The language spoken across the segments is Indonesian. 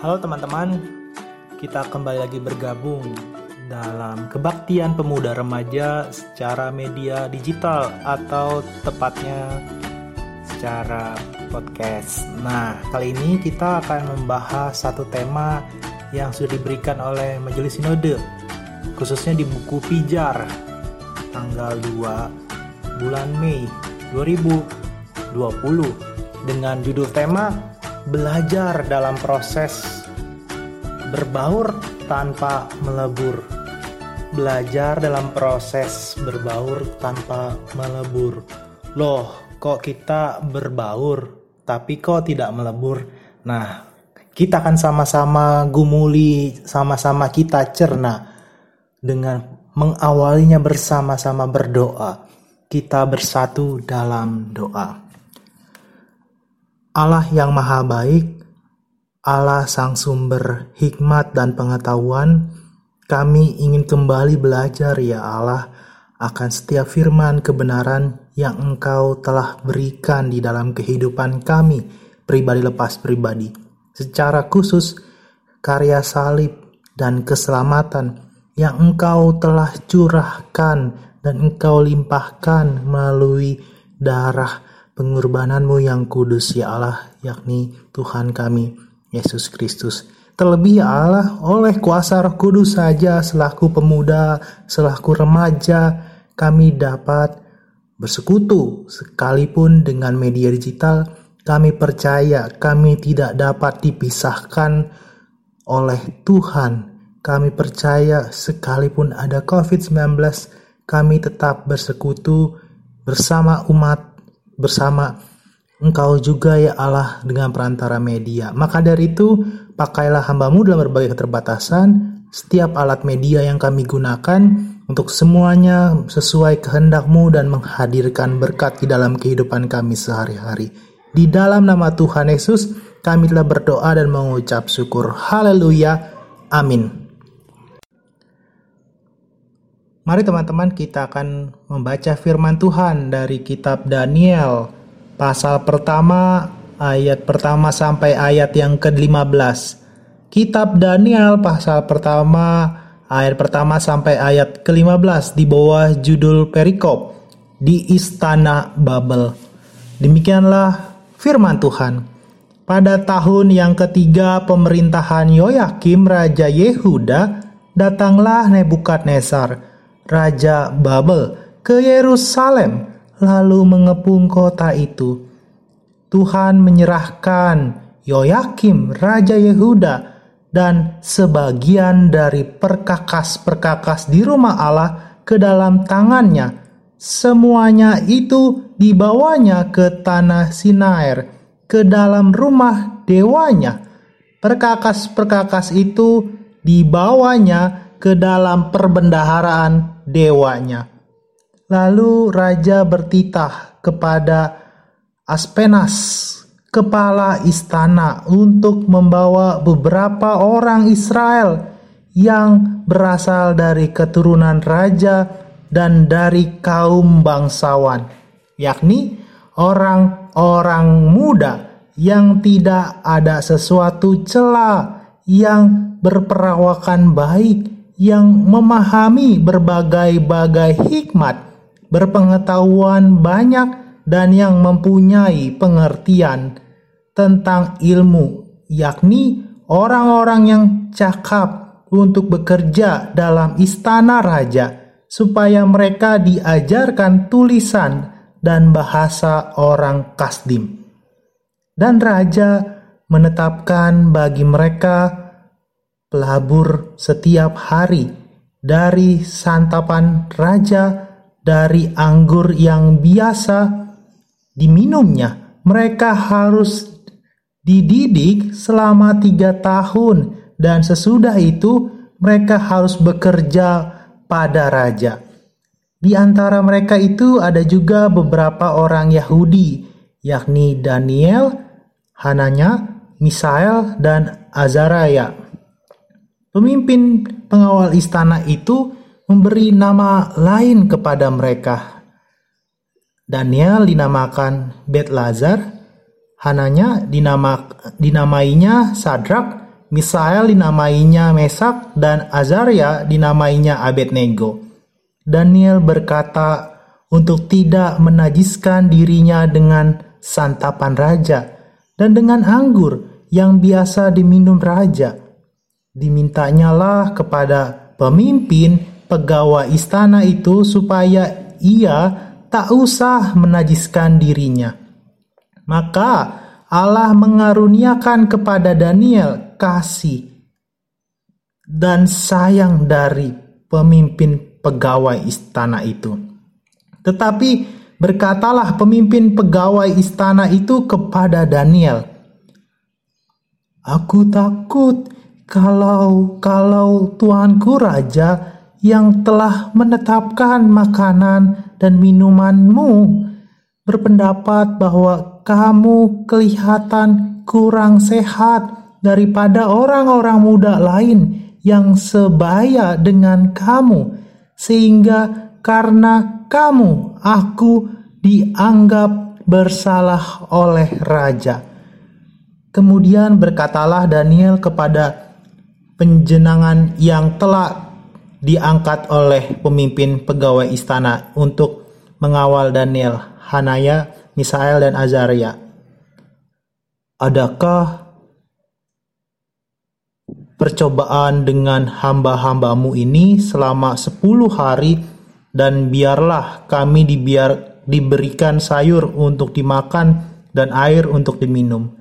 Halo teman-teman, kita kembali lagi bergabung dalam kebaktian pemuda remaja secara media digital atau tepatnya secara podcast. Nah, kali ini kita akan membahas satu tema yang sudah diberikan oleh Majelis Sinode, khususnya di buku Pijar, tanggal 2 bulan Mei 2020 dengan judul tema belajar dalam proses berbaur tanpa melebur. Belajar dalam proses berbaur tanpa melebur. Loh, kok kita berbaur tapi kok tidak melebur? Nah, kita akan sama-sama gumuli, sama-sama kita cerna dengan mengawalinya bersama-sama berdoa. Kita bersatu dalam doa. Allah yang Maha Baik, Allah Sang Sumber hikmat dan pengetahuan, kami ingin kembali belajar, ya Allah, akan setiap firman kebenaran yang Engkau telah berikan di dalam kehidupan kami, pribadi lepas pribadi. Secara khusus, karya salib dan keselamatan yang Engkau telah curahkan dan Engkau limpahkan melalui darah pengorbananmu yang kudus ya Allah, yakni Tuhan kami, Yesus Kristus. Terlebih ya Allah, oleh kuasa roh kudus saja selaku pemuda, selaku remaja, kami dapat bersekutu sekalipun dengan media digital, kami percaya kami tidak dapat dipisahkan oleh Tuhan. Kami percaya sekalipun ada COVID-19, kami tetap bersekutu bersama umat bersama Engkau juga ya Allah dengan perantara media. Maka dari itu, pakailah hambamu dalam berbagai keterbatasan, setiap alat media yang kami gunakan untuk semuanya sesuai kehendakmu dan menghadirkan berkat di dalam kehidupan kami sehari-hari. Di dalam nama Tuhan Yesus, kami telah berdoa dan mengucap syukur. Haleluya. Amin. Mari teman-teman kita akan membaca firman Tuhan dari kitab Daniel pasal pertama ayat pertama sampai ayat yang ke-15. Kitab Daniel pasal pertama ayat pertama sampai ayat ke-15 di bawah judul perikop di istana Babel. Demikianlah firman Tuhan. Pada tahun yang ketiga pemerintahan Yoyakim Raja Yehuda, datanglah Nebukadnezar Raja Babel ke Yerusalem lalu mengepung kota itu. Tuhan menyerahkan Yoyakim Raja Yehuda dan sebagian dari perkakas-perkakas di rumah Allah ke dalam tangannya. Semuanya itu dibawanya ke tanah Sinair, ke dalam rumah dewanya. Perkakas-perkakas itu dibawanya ke dalam perbendaharaan dewanya. Lalu raja bertitah kepada Aspenas, kepala istana, untuk membawa beberapa orang Israel yang berasal dari keturunan raja dan dari kaum bangsawan, yakni orang-orang muda yang tidak ada sesuatu celah yang berperawakan baik yang memahami berbagai-bagai hikmat, berpengetahuan banyak, dan yang mempunyai pengertian tentang ilmu, yakni orang-orang yang cakap untuk bekerja dalam istana raja, supaya mereka diajarkan tulisan dan bahasa orang Kasdim. Dan raja menetapkan bagi mereka pelabur setiap hari dari santapan raja dari anggur yang biasa diminumnya. Mereka harus dididik selama tiga tahun dan sesudah itu mereka harus bekerja pada raja. Di antara mereka itu ada juga beberapa orang Yahudi, yakni Daniel, Hananya, Misael, dan Azaraya. Pemimpin pengawal istana itu memberi nama lain kepada mereka. Daniel dinamakan Bet Lazar, Hananya dinamak, dinamainya Sadrak, Misael dinamainya Mesak dan Azaria dinamainya Abednego. Daniel berkata untuk tidak menajiskan dirinya dengan santapan raja dan dengan anggur yang biasa diminum raja. Dimintanyalah kepada pemimpin pegawai istana itu supaya ia tak usah menajiskan dirinya. Maka Allah mengaruniakan kepada Daniel kasih dan sayang dari pemimpin pegawai istana itu. Tetapi berkatalah pemimpin pegawai istana itu kepada Daniel, Aku takut kalau kalau tuanku raja yang telah menetapkan makanan dan minumanmu berpendapat bahwa kamu kelihatan kurang sehat daripada orang-orang muda lain yang sebaya dengan kamu, sehingga karena kamu aku dianggap bersalah oleh raja. Kemudian berkatalah Daniel kepada penjenangan yang telah diangkat oleh pemimpin pegawai istana untuk mengawal Daniel, Hanaya, Misael, dan Azaria. Adakah percobaan dengan hamba-hambamu ini selama sepuluh hari dan biarlah kami dibiar, diberikan sayur untuk dimakan dan air untuk diminum.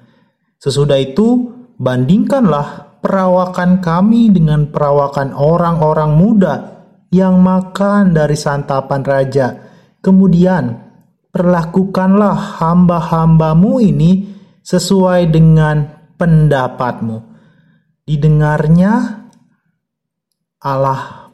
Sesudah itu, bandingkanlah perawakan kami dengan perawakan orang-orang muda yang makan dari santapan raja. Kemudian, perlakukanlah hamba-hambamu ini sesuai dengan pendapatmu. Didengarnya Allah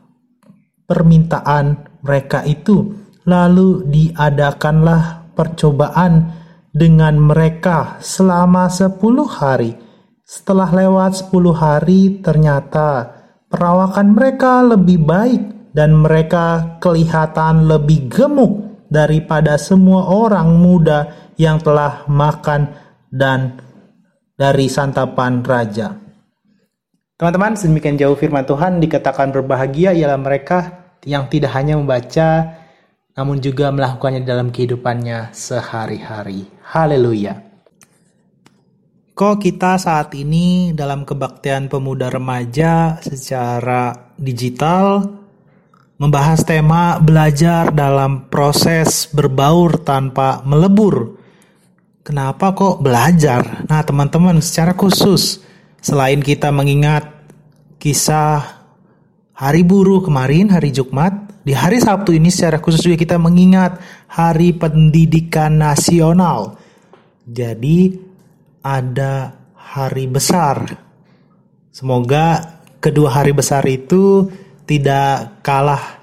permintaan mereka itu, lalu diadakanlah percobaan dengan mereka selama sepuluh hari setelah lewat 10 hari, ternyata perawakan mereka lebih baik dan mereka kelihatan lebih gemuk daripada semua orang muda yang telah makan dan dari santapan raja. Teman-teman, sedemikian jauh firman Tuhan dikatakan berbahagia ialah mereka yang tidak hanya membaca namun juga melakukannya dalam kehidupannya sehari-hari. Haleluya. Kok kita saat ini dalam kebaktian pemuda remaja secara digital membahas tema belajar dalam proses berbaur tanpa melebur. Kenapa kok belajar? Nah, teman-teman, secara khusus selain kita mengingat kisah hari buruh kemarin, hari Jumat, di hari Sabtu ini secara khusus juga kita mengingat Hari Pendidikan Nasional. Jadi, ada hari besar. Semoga kedua hari besar itu tidak kalah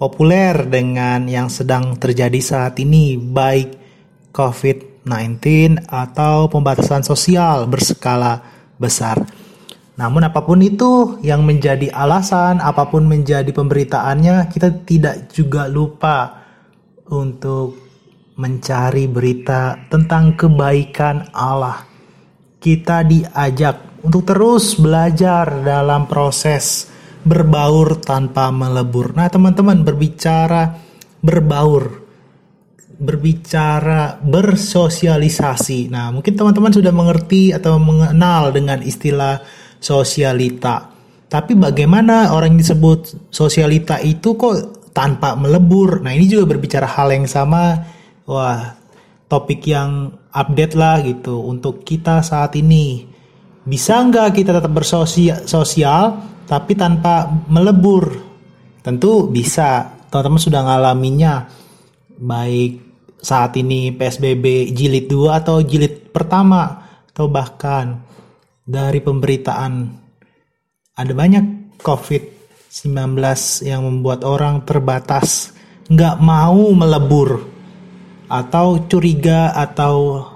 populer dengan yang sedang terjadi saat ini, baik COVID-19 atau pembatasan sosial berskala besar. Namun apa pun itu yang menjadi alasan, apa pun menjadi pemberitaannya, kita tidak juga lupa untuk mencari berita tentang kebaikan Allah. Kita diajak untuk terus belajar dalam proses berbaur tanpa melebur. Nah, teman-teman, berbicara berbaur, berbicara bersosialisasi. Nah, mungkin teman-teman sudah mengerti atau mengenal dengan istilah sosialita. Tapi bagaimana orang yang disebut sosialita itu kok tanpa melebur? Nah, ini juga berbicara hal yang sama wah topik yang update lah gitu untuk kita saat ini. Bisa nggak kita tetap bersosial tapi tanpa melebur? Tentu bisa. Teman-teman sudah ngalaminya baik saat ini PSBB jilid 2 atau jilid pertama atau bahkan dari pemberitaan ada banyak COVID-19 yang membuat orang terbatas nggak mau melebur atau curiga atau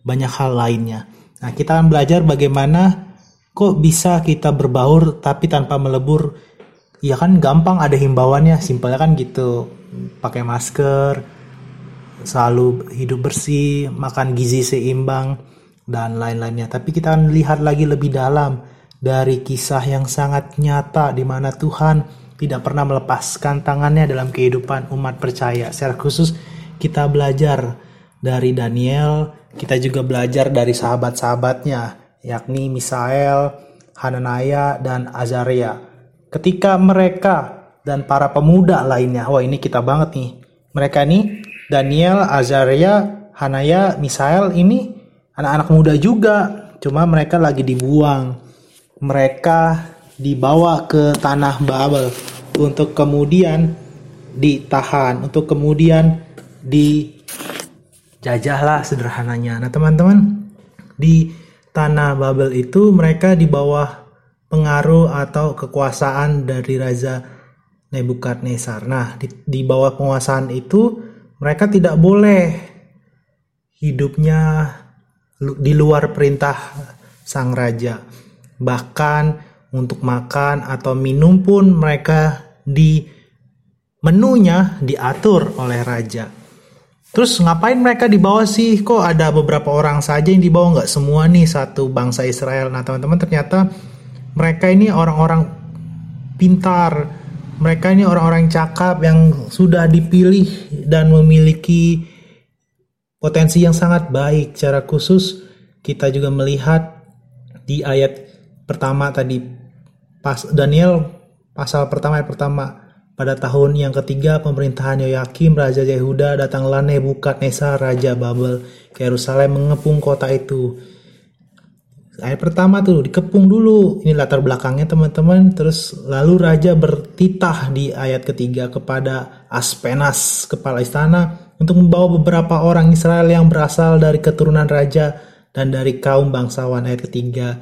banyak hal lainnya. Nah, kita akan belajar bagaimana kok bisa kita berbaur tapi tanpa melebur. Ya kan gampang ada himbauannya, simpelnya kan gitu. Pakai masker, selalu hidup bersih, makan gizi seimbang. dan lain-lainnya. Tapi kita akan lihat lagi lebih dalam dari kisah yang sangat nyata di mana Tuhan tidak pernah melepaskan tangannya dalam kehidupan umat percaya. Secara khusus kita belajar dari Daniel, kita juga belajar dari sahabat-sahabatnya, yakni Misael, Hananaya, dan Azaria. Ketika mereka dan para pemuda lainnya, wah ini kita banget nih. Mereka ini Daniel, Azaria, Hanaya, Misael ini anak-anak muda juga, cuma mereka lagi dibuang. Mereka dibawa ke tanah Babel untuk kemudian ditahan, untuk kemudian dijajahlah sederhananya. Nah, teman-teman, di tanah Babel itu mereka di bawah pengaruh atau kekuasaan dari raja Nebukadnezar. Nah, di, di bawah penguasaan itu mereka tidak boleh hidupnya di luar perintah sang raja. Bahkan untuk makan atau minum pun mereka di menunya diatur oleh raja. Terus ngapain mereka dibawa sih? Kok ada beberapa orang saja yang dibawa nggak semua nih satu bangsa Israel? Nah teman-teman ternyata mereka ini orang-orang pintar, mereka ini orang-orang cakap yang sudah dipilih dan memiliki potensi yang sangat baik. Secara khusus kita juga melihat di ayat pertama tadi pas Daniel pasal pertama ayat pertama pada tahun yang ketiga pemerintahan Yoyakim Raja Yehuda datanglah Nebukadnezar Raja Babel ke Yerusalem mengepung kota itu. Ayat pertama tuh dikepung dulu. Ini latar belakangnya teman-teman. Terus lalu raja bertitah di ayat ketiga kepada Aspenas kepala istana untuk membawa beberapa orang Israel yang berasal dari keturunan raja dan dari kaum bangsawan ayat ketiga.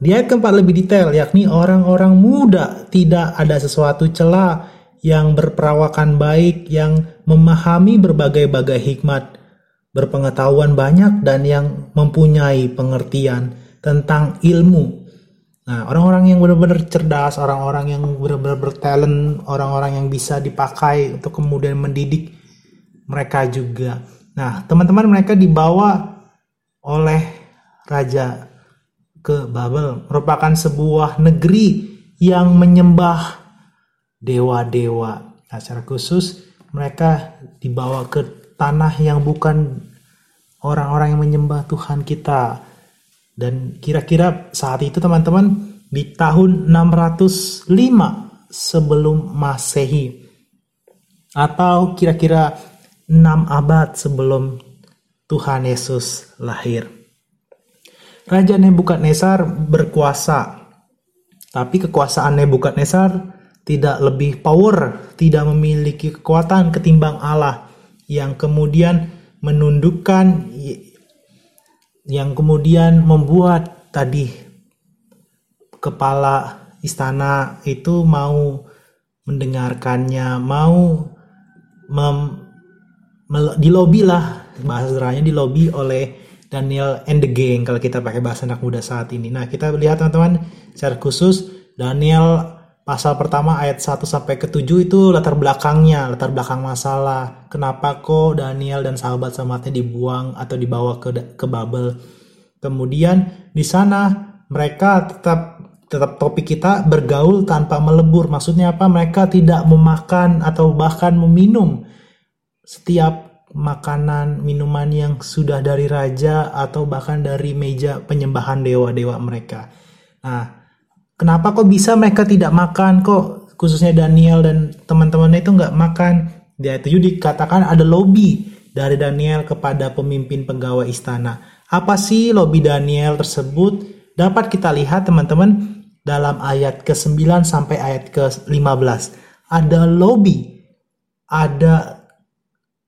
Di ayat keempat lebih detail, yakni orang-orang muda tidak ada sesuatu celah yang berperawakan baik, yang memahami berbagai-bagai hikmat, berpengetahuan banyak, dan yang mempunyai pengertian tentang ilmu. Nah, orang-orang yang benar-benar cerdas, orang-orang yang benar-benar bertalent, orang-orang yang bisa dipakai untuk kemudian mendidik mereka juga. Nah, teman-teman mereka dibawa oleh raja ke Babel merupakan sebuah negeri yang menyembah dewa-dewa. Nah, secara khusus mereka dibawa ke tanah yang bukan orang-orang yang menyembah Tuhan kita. Dan kira-kira saat itu teman-teman di tahun 605 sebelum Masehi atau kira-kira 6 abad sebelum Tuhan Yesus lahir. Raja Nebukadnezar berkuasa, tapi kekuasaan Nebukadnezar tidak lebih power, tidak memiliki kekuatan ketimbang Allah yang kemudian menundukkan yang kemudian membuat tadi kepala istana itu mau mendengarkannya, mau mem, dilobi lah bahasa di dilobi oleh Daniel and the Gang kalau kita pakai bahasa anak muda saat ini. Nah, kita lihat teman-teman secara khusus Daniel pasal pertama ayat 1 sampai ke 7 itu latar belakangnya, latar belakang masalah. Kenapa kok Daniel dan sahabat-sahabatnya dibuang atau dibawa ke ke Babel. Kemudian di sana mereka tetap tetap topik kita bergaul tanpa melebur. Maksudnya apa? Mereka tidak memakan atau bahkan meminum setiap makanan, minuman yang sudah dari raja atau bahkan dari meja penyembahan dewa-dewa mereka. Nah, kenapa kok bisa mereka tidak makan kok khususnya Daniel dan teman-temannya itu nggak makan? Dia itu dikatakan ada lobby dari Daniel kepada pemimpin pegawai istana. Apa sih lobby Daniel tersebut? Dapat kita lihat teman-teman dalam ayat ke-9 sampai ayat ke-15. Ada lobby, ada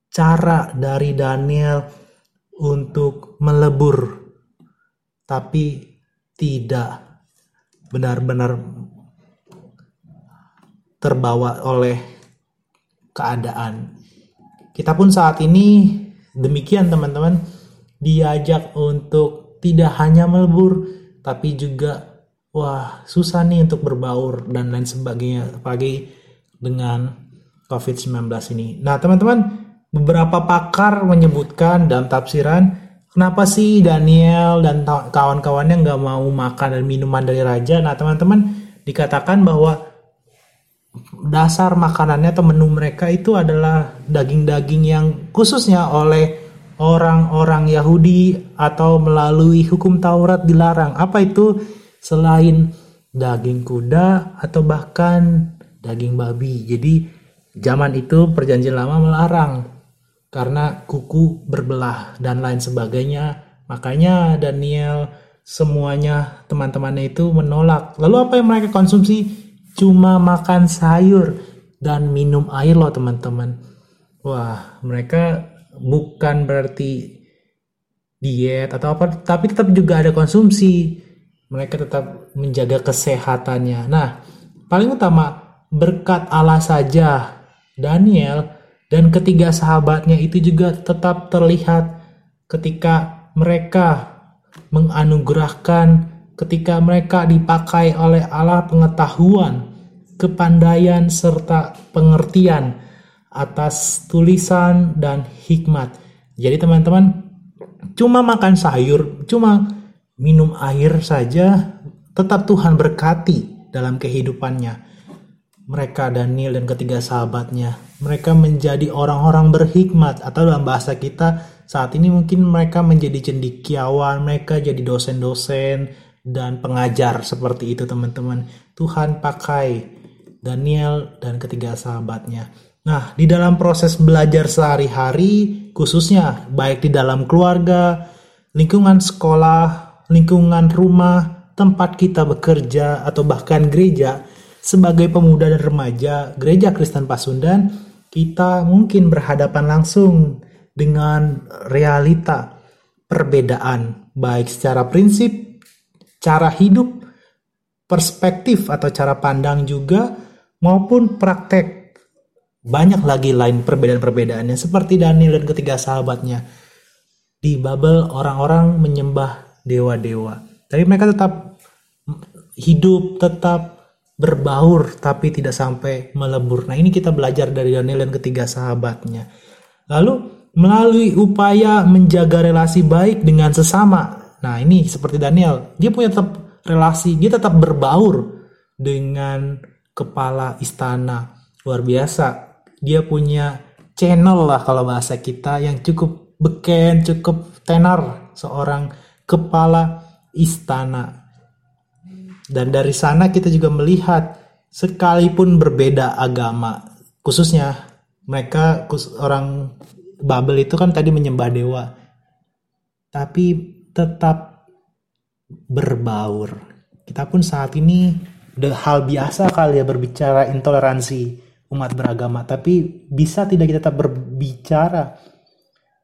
cara dari Daniel untuk melebur, tapi tidak benar-benar terbawa oleh keadaan. Kita pun saat ini demikian teman-teman diajak untuk tidak hanya melebur tapi juga wah susah nih untuk berbaur dan lain sebagainya apalagi dengan COVID-19 ini. Nah, teman-teman, Beberapa pakar menyebutkan dalam tafsiran kenapa sih Daniel dan kawan-kawannya nggak mau makan dan minuman dari raja? Nah teman-teman dikatakan bahwa dasar makanannya atau menu mereka itu adalah daging-daging yang khususnya oleh orang-orang Yahudi atau melalui hukum Taurat dilarang. Apa itu? Selain daging kuda atau bahkan daging babi. Jadi zaman itu perjanjian lama melarang karena kuku berbelah dan lain sebagainya. Makanya Daniel semuanya teman-temannya itu menolak. Lalu apa yang mereka konsumsi? cuma makan sayur dan minum air loh teman-teman. Wah, mereka bukan berarti diet atau apa, tapi tetap juga ada konsumsi. Mereka tetap menjaga kesehatannya. Nah, paling utama berkat Allah saja Daniel dan ketiga sahabatnya itu juga tetap terlihat ketika mereka menganugerahkan ketika mereka dipakai oleh Allah pengetahuan, kepandaian, serta pengertian atas tulisan dan hikmat. Jadi teman-teman, cuma makan sayur, cuma minum air saja, tetap Tuhan berkati dalam kehidupannya. Mereka Daniel dan ketiga sahabatnya, mereka menjadi orang-orang berhikmat atau dalam bahasa kita saat ini mungkin mereka menjadi cendikiawan, mereka jadi dosen-dosen, dan pengajar seperti itu teman-teman. Tuhan pakai Daniel dan ketiga sahabatnya. Nah, di dalam proses belajar sehari-hari, khususnya baik di dalam keluarga, lingkungan sekolah, lingkungan rumah, tempat kita bekerja, atau bahkan gereja, sebagai pemuda dan remaja gereja Kristen Pasundan, kita mungkin berhadapan langsung dengan realita perbedaan, baik secara prinsip cara hidup, perspektif atau cara pandang juga, maupun praktek. Banyak lagi lain perbedaan-perbedaannya, seperti Daniel dan ketiga sahabatnya. Di Babel orang-orang menyembah dewa-dewa. Tapi mereka tetap hidup, tetap berbaur, tapi tidak sampai melebur. Nah ini kita belajar dari Daniel dan ketiga sahabatnya. Lalu melalui upaya menjaga relasi baik dengan sesama Nah ini seperti Daniel, dia punya tetap relasi, dia tetap berbaur dengan kepala istana luar biasa. Dia punya channel lah kalau bahasa kita yang cukup beken, cukup tenar seorang kepala istana. Dan dari sana kita juga melihat sekalipun berbeda agama, khususnya mereka orang Babel itu kan tadi menyembah dewa. Tapi tetap berbaur. Kita pun saat ini hal biasa kali ya berbicara intoleransi umat beragama, tapi bisa tidak kita tetap berbicara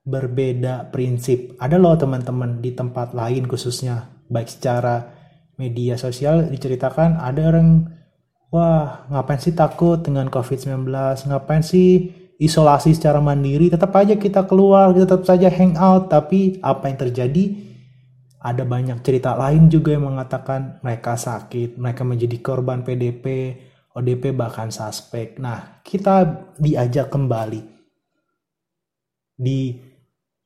berbeda prinsip. Ada loh teman-teman di tempat lain khususnya, baik secara media sosial diceritakan ada orang wah ngapain sih takut dengan COVID-19, ngapain sih isolasi secara mandiri, tetap aja kita keluar, kita tetap saja hangout, tapi apa yang terjadi? Ada banyak cerita lain juga yang mengatakan mereka sakit, mereka menjadi korban PDP, ODP bahkan suspek. Nah, kita diajak kembali di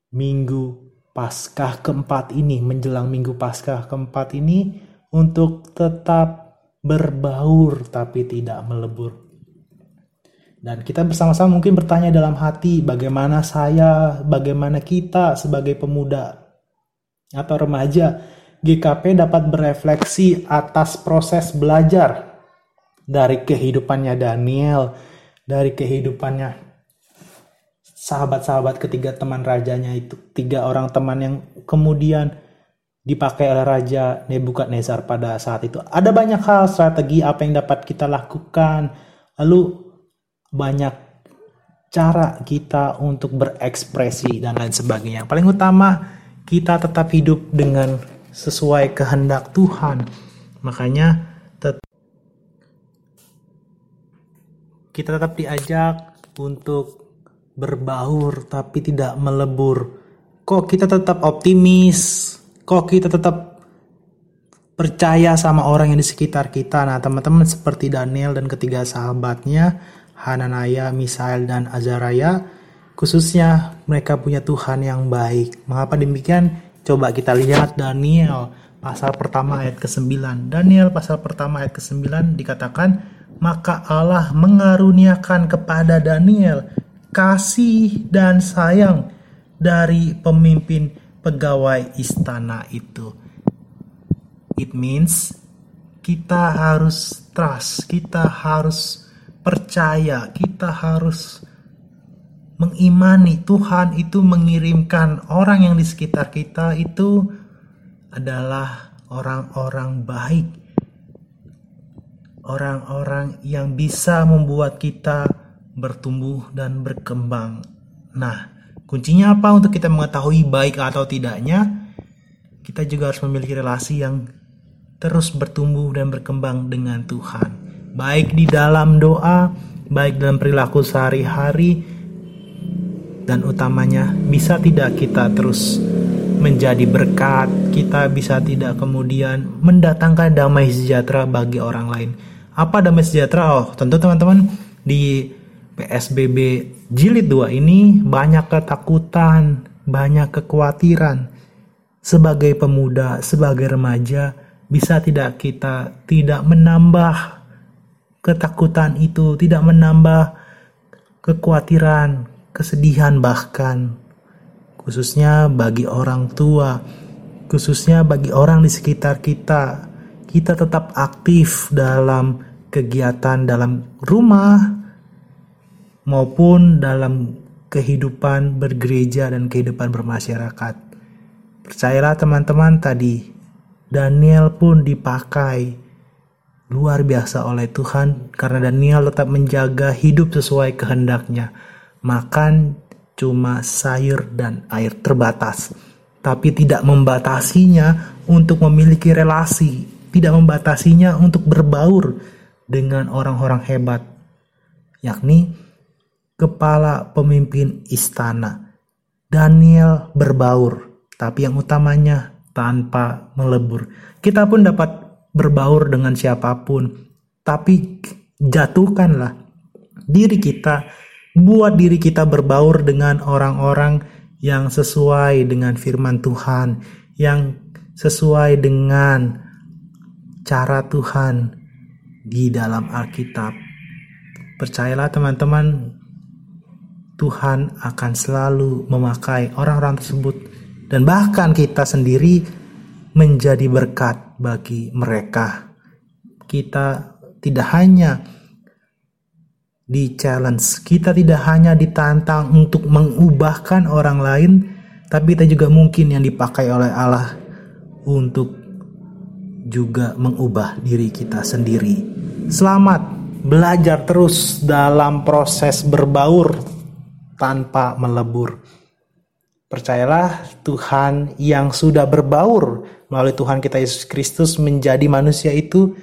minggu Paskah keempat ini, menjelang minggu Paskah keempat ini untuk tetap berbaur tapi tidak melebur. Dan kita bersama-sama mungkin bertanya dalam hati bagaimana saya, bagaimana kita sebagai pemuda atau remaja, GKP dapat berefleksi atas proses belajar dari kehidupannya Daniel, dari kehidupannya sahabat-sahabat ketiga teman rajanya itu, tiga orang teman yang kemudian dipakai oleh Raja Nebukadnezar pada saat itu. Ada banyak hal strategi apa yang dapat kita lakukan, lalu banyak cara kita untuk berekspresi dan lain sebagainya. Paling utama kita tetap hidup dengan sesuai kehendak Tuhan. Makanya tet kita tetap diajak untuk berbaur tapi tidak melebur. Kok kita tetap optimis? Kok kita tetap percaya sama orang yang di sekitar kita? Nah, teman-teman seperti Daniel dan ketiga sahabatnya, Hananaya, Misael, dan Azaraya, Khususnya mereka punya Tuhan yang baik. Mengapa demikian? Coba kita lihat Daniel pasal pertama ayat ke-9. Daniel pasal pertama ayat ke-9 dikatakan, Maka Allah mengaruniakan kepada Daniel kasih dan sayang dari pemimpin pegawai istana itu. It means kita harus trust, kita harus percaya, kita harus mengimani Tuhan itu mengirimkan orang yang di sekitar kita itu adalah orang-orang baik. Orang-orang yang bisa membuat kita bertumbuh dan berkembang. Nah, kuncinya apa untuk kita mengetahui baik atau tidaknya? Kita juga harus memiliki relasi yang terus bertumbuh dan berkembang dengan Tuhan. Baik di dalam doa, baik dalam perilaku sehari-hari, dan utamanya bisa tidak kita terus menjadi berkat, kita bisa tidak kemudian mendatangkan damai sejahtera bagi orang lain. Apa damai sejahtera? Oh, tentu teman-teman di PSBB jilid 2 ini banyak ketakutan, banyak kekhawatiran. Sebagai pemuda, sebagai remaja, bisa tidak kita tidak menambah ketakutan itu, tidak menambah kekhawatiran, kesedihan bahkan khususnya bagi orang tua, khususnya bagi orang di sekitar kita. Kita tetap aktif dalam kegiatan dalam rumah maupun dalam kehidupan bergereja dan kehidupan bermasyarakat. Percayalah teman-teman tadi, Daniel pun dipakai luar biasa oleh Tuhan karena Daniel tetap menjaga hidup sesuai kehendaknya makan cuma sayur dan air terbatas, tapi tidak membatasinya untuk memiliki relasi, tidak membatasinya untuk berbaur dengan orang-orang hebat, yakni kepala pemimpin istana. Daniel berbaur, tapi yang utamanya tanpa melebur. Kita pun dapat berbaur dengan siapa pun, tapi jatuhkanlah diri kita Buat diri kita berbaur dengan orang-orang yang sesuai dengan firman Tuhan, yang sesuai dengan cara Tuhan di dalam Alkitab. Percayalah teman-teman, Tuhan akan selalu memakai orang-orang tersebut dan bahkan kita sendiri menjadi berkat bagi mereka. Kita tidak hanya di challenge. Kita tidak hanya ditantang untuk mengubahkan orang lain, tapi kita juga mungkin yang dipakai oleh Allah untuk juga mengubah diri kita sendiri. Selamat belajar terus dalam proses berbaur tanpa melebur. Percayalah Tuhan yang sudah berbaur melalui Tuhan kita Yesus Kristus menjadi manusia itu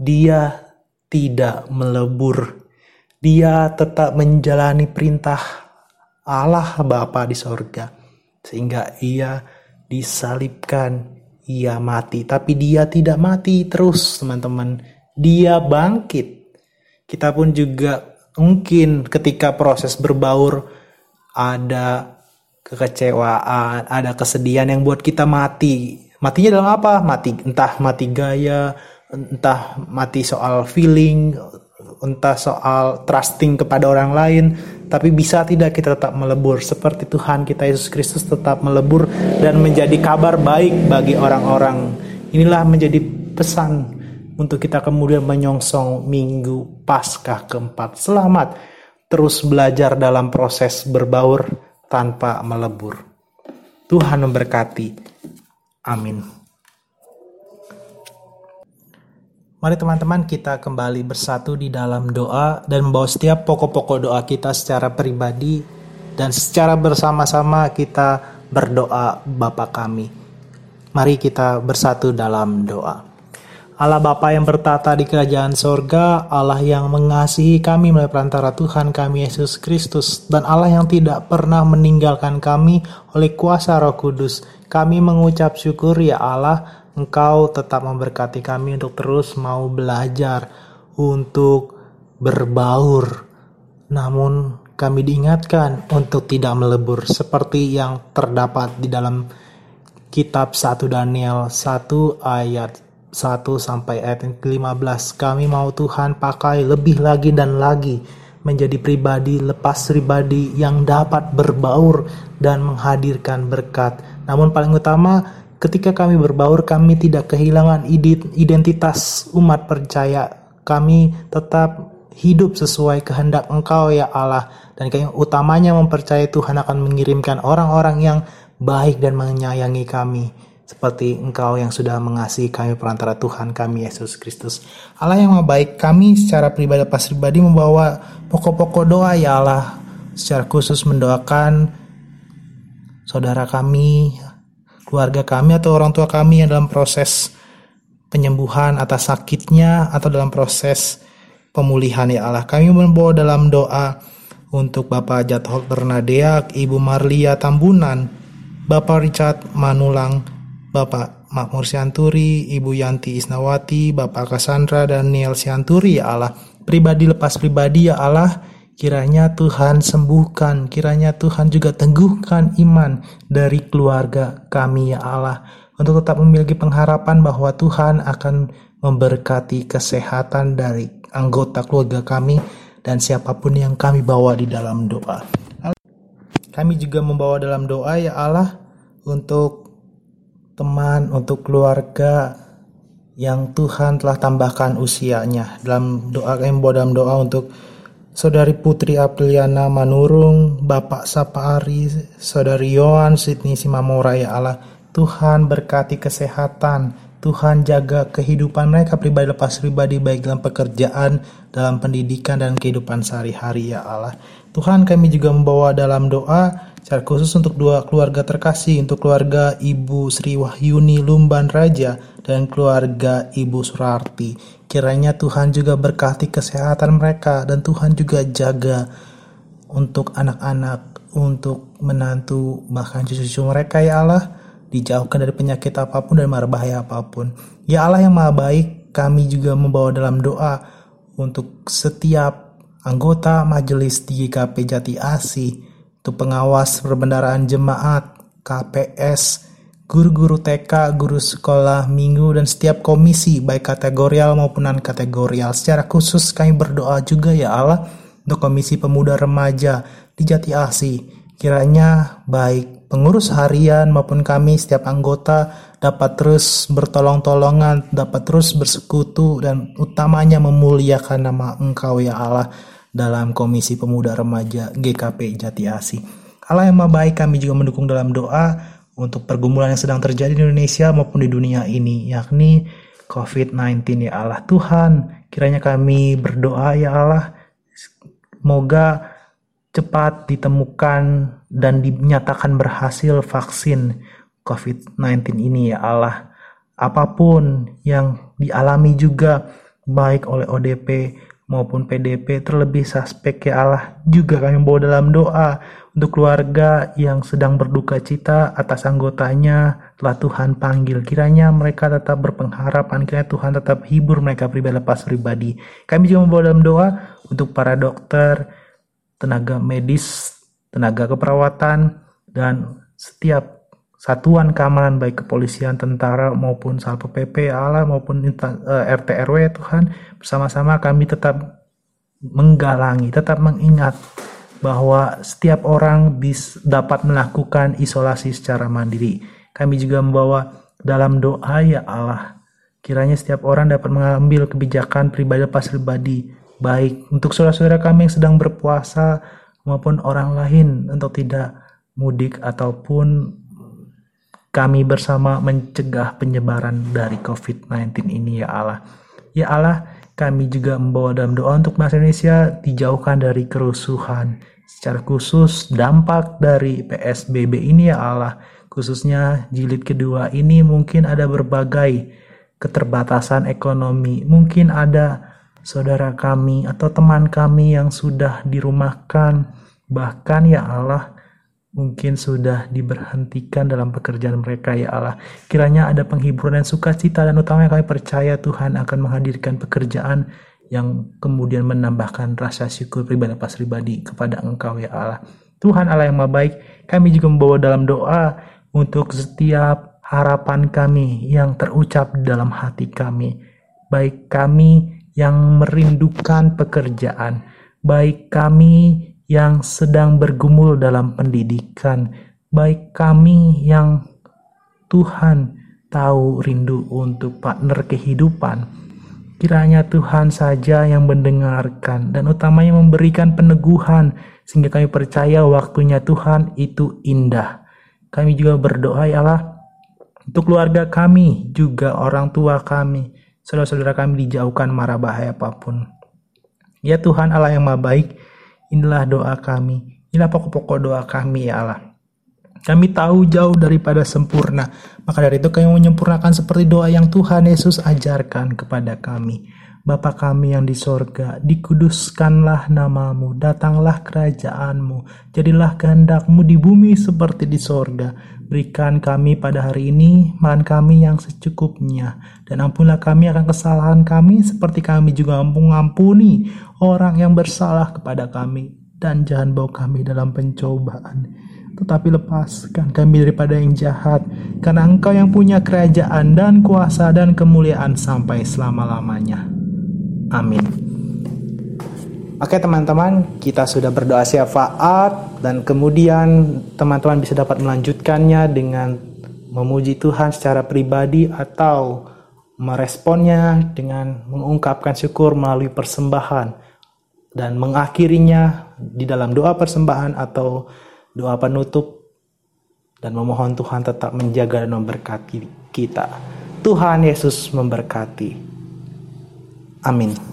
dia tidak melebur dia tetap menjalani perintah Allah Bapa di sorga. Sehingga ia disalibkan, ia mati. Tapi dia tidak mati terus teman-teman. Dia bangkit. Kita pun juga mungkin ketika proses berbaur ada kekecewaan, ada kesedihan yang buat kita mati. Matinya dalam apa? Mati entah mati gaya, entah mati soal feeling, entah soal trusting kepada orang lain, tapi bisa tidak kita tetap melebur seperti Tuhan kita Yesus Kristus tetap melebur dan menjadi kabar baik bagi orang-orang. Inilah menjadi pesan untuk kita kemudian menyongsong minggu Paskah keempat. Selamat terus belajar dalam proses berbaur tanpa melebur. Tuhan memberkati. Amin. Mari teman-teman kita kembali bersatu di dalam doa dan membawa setiap pokok-pokok doa kita secara pribadi dan secara bersama-sama kita berdoa Bapa kami. Mari kita bersatu dalam doa. Allah Bapa yang bertata di kerajaan sorga, Allah yang mengasihi kami melalui perantara Tuhan kami Yesus Kristus, dan Allah yang tidak pernah meninggalkan kami oleh kuasa roh kudus. Kami mengucap syukur ya Allah, Engkau tetap memberkati kami untuk terus mau belajar, untuk berbaur. Namun kami diingatkan untuk tidak melebur seperti yang terdapat di dalam kitab 1 Daniel 1 ayat 1 sampai ayat 15. Kami mau Tuhan pakai lebih lagi dan lagi menjadi pribadi lepas pribadi yang dapat berbaur dan menghadirkan berkat. Namun paling utama ketika kami berbaur kami tidak kehilangan identitas umat percaya. Kami tetap hidup sesuai kehendak Engkau ya Allah dan yang utamanya mempercayai Tuhan akan mengirimkan orang-orang yang baik dan menyayangi kami seperti Engkau yang sudah mengasihi kami perantara Tuhan kami Yesus Kristus. Allah yang maha baik, kami secara pribadi pas pribadi membawa pokok-pokok doa ya Allah secara khusus mendoakan saudara kami, keluarga kami atau orang tua kami yang dalam proses penyembuhan atas sakitnya atau dalam proses pemulihan ya Allah. Kami membawa dalam doa untuk Bapak Jatuh Bernadea, Ibu Marlia Tambunan, Bapak Richard Manulang, Bapak Makmur Sianturi, Ibu Yanti Isnawati, Bapak Cassandra dan Niel Sianturi ya Allah. Pribadi lepas pribadi ya Allah, kiranya Tuhan sembuhkan, kiranya Tuhan juga teguhkan iman dari keluarga kami ya Allah. Untuk tetap memiliki pengharapan bahwa Tuhan akan memberkati kesehatan dari anggota keluarga kami dan siapa pun yang kami bawa di dalam doa. Kami juga membawa dalam doa ya Allah untuk teman, untuk keluarga yang Tuhan telah tambahkan usianya. Dalam doa membawa dalam doa untuk Saudari Putri Apriliana Manurung, Bapak Sapaari, Saudari Yohan Sidney Simamora ya Allah. Tuhan berkati kesehatan, Tuhan jaga kehidupan mereka pribadi lepas pribadi baik dalam pekerjaan, dalam pendidikan dan kehidupan sehari-hari ya Allah. Tuhan kami juga membawa dalam doa secara khusus untuk dua keluarga terkasih, untuk keluarga Ibu Sri Wahyuni Lumban Raja dan keluarga Ibu Surarti. Kiranya Tuhan juga berkati kesehatan mereka dan Tuhan juga jaga untuk anak-anak, untuk menantu bahkan cucu-cucu mereka ya Allah dijauhkan dari penyakit apa pun dan mara bahaya apa pun. Ya Allah yang maha baik, kami juga membawa dalam doa untuk setiap anggota majelis di GKP Jati Asih, untuk pengawas perbendaraan jemaat, KPS, guru-guru TK, guru sekolah minggu, dan setiap komisi baik kategorial maupun non-kategorial. Secara khusus kami berdoa juga ya Allah untuk komisi pemuda remaja di Jati Asih. Kiranya baik pengurus harian maupun kami setiap anggota dapat terus bertolong-tolongan, dapat terus bersekutu dan utamanya memuliakan nama Engkau ya Allah dalam Komisi Pemuda Remaja GKP Jati Asih. Allah yang maha baik kami juga mendukung dalam doa untuk pergumulan yang sedang terjadi di Indonesia maupun di dunia ini yakni COVID-19 ya Allah Tuhan kiranya kami berdoa ya Allah semoga cepat ditemukan dan dinyatakan berhasil vaksin COVID-19 ini ya Allah. Apa pun yang dialami juga baik oleh ODP maupun PDP terlebih suspek ya Allah juga kami bawa dalam doa untuk keluarga yang sedang berduka cita atas anggotanya telah Tuhan panggil kiranya mereka tetap berpengharapan kiranya Tuhan tetap hibur mereka pribadi lepas pribadi kami juga membawa dalam doa untuk para dokter tenaga medis, tenaga keperawatan, dan setiap satuan keamanan baik kepolisian, tentara maupun Satpol PP, Allah maupun eh, RT RW Tuhan bersama-sama kami tetap menggalangi, tetap mengingat bahwa setiap orang bis, dapat melakukan isolasi secara mandiri. Kami juga membawa dalam doa ya Allah, kiranya setiap orang dapat mengambil kebijakan pribadi lepas pribadi baik untuk saudara-saudara kami yang sedang berpuasa maupun orang lain untuk tidak mudik ataupun kami bersama mencegah penyebaran dari COVID-19 ini ya Allah. Ya Allah, kami juga membawa dalam doa untuk bangsa Indonesia dijauhkan dari kerusuhan. Secara khusus dampak dari PSBB ini ya Allah, khususnya jilid kedua ini mungkin ada berbagai keterbatasan ekonomi, mungkin ada saudara kami atau teman kami yang sudah dirumahkan, bahkan ya Allah mungkin sudah diberhentikan dalam pekerjaan mereka ya Allah. Kiranya ada penghiburan dan sukacita dan utamanya kami percaya Tuhan akan menghadirkan pekerjaan yang kemudian menambahkan rasa syukur pribadi lepas pribadi kepada Engkau ya Allah. Tuhan Allah yang maha baik, kami juga membawa dalam doa untuk setiap harapan kami yang terucap dalam hati kami. Baik kami yang merindukan pekerjaan, baik kami yang sedang bergumul dalam pendidikan, baik kami yang Tuhan tahu rindu untuk partner kehidupan. Kiranya Tuhan saja yang mendengarkan dan utamanya memberikan peneguhan sehingga kami percaya waktunya Tuhan itu indah. Kami juga berdoa ya Allah untuk keluarga kami, juga orang tua kami, saudara-saudara kami dijauhkan marah bahaya apa pun. Ya Tuhan Allah yang maha baik, inilah doa kami, inilah pokok-pokok doa kami ya Allah. Kami tahu jauh daripada sempurna, maka dari itu kami menyempurnakan seperti doa yang Tuhan Yesus ajarkan kepada kami. Bapa kami yang di sorga, dikuduskanlah namamu, datanglah kerajaanmu, jadilah kehendakmu di bumi seperti di sorga. Berikan kami pada hari ini makan kami yang secukupnya, dan ampunlah kami akan kesalahan kami seperti kami juga mengampuni orang yang bersalah kepada kami. Dan jangan bawa kami dalam pencobaan, tetapi lepaskan kami daripada yang jahat, karena engkau yang punya kerajaan dan kuasa dan kemuliaan sampai selama-lamanya. Amin. Oke teman-teman, kita sudah berdoa syafaat dan kemudian teman-teman bisa dapat melanjutkannya dengan memuji Tuhan secara pribadi atau meresponnya dengan mengungkapkan syukur melalui persembahan dan mengakhirinya di dalam doa persembahan atau doa penutup dan memohon Tuhan tetap menjaga dan memberkati kita. Tuhan Yesus memberkati. Amin.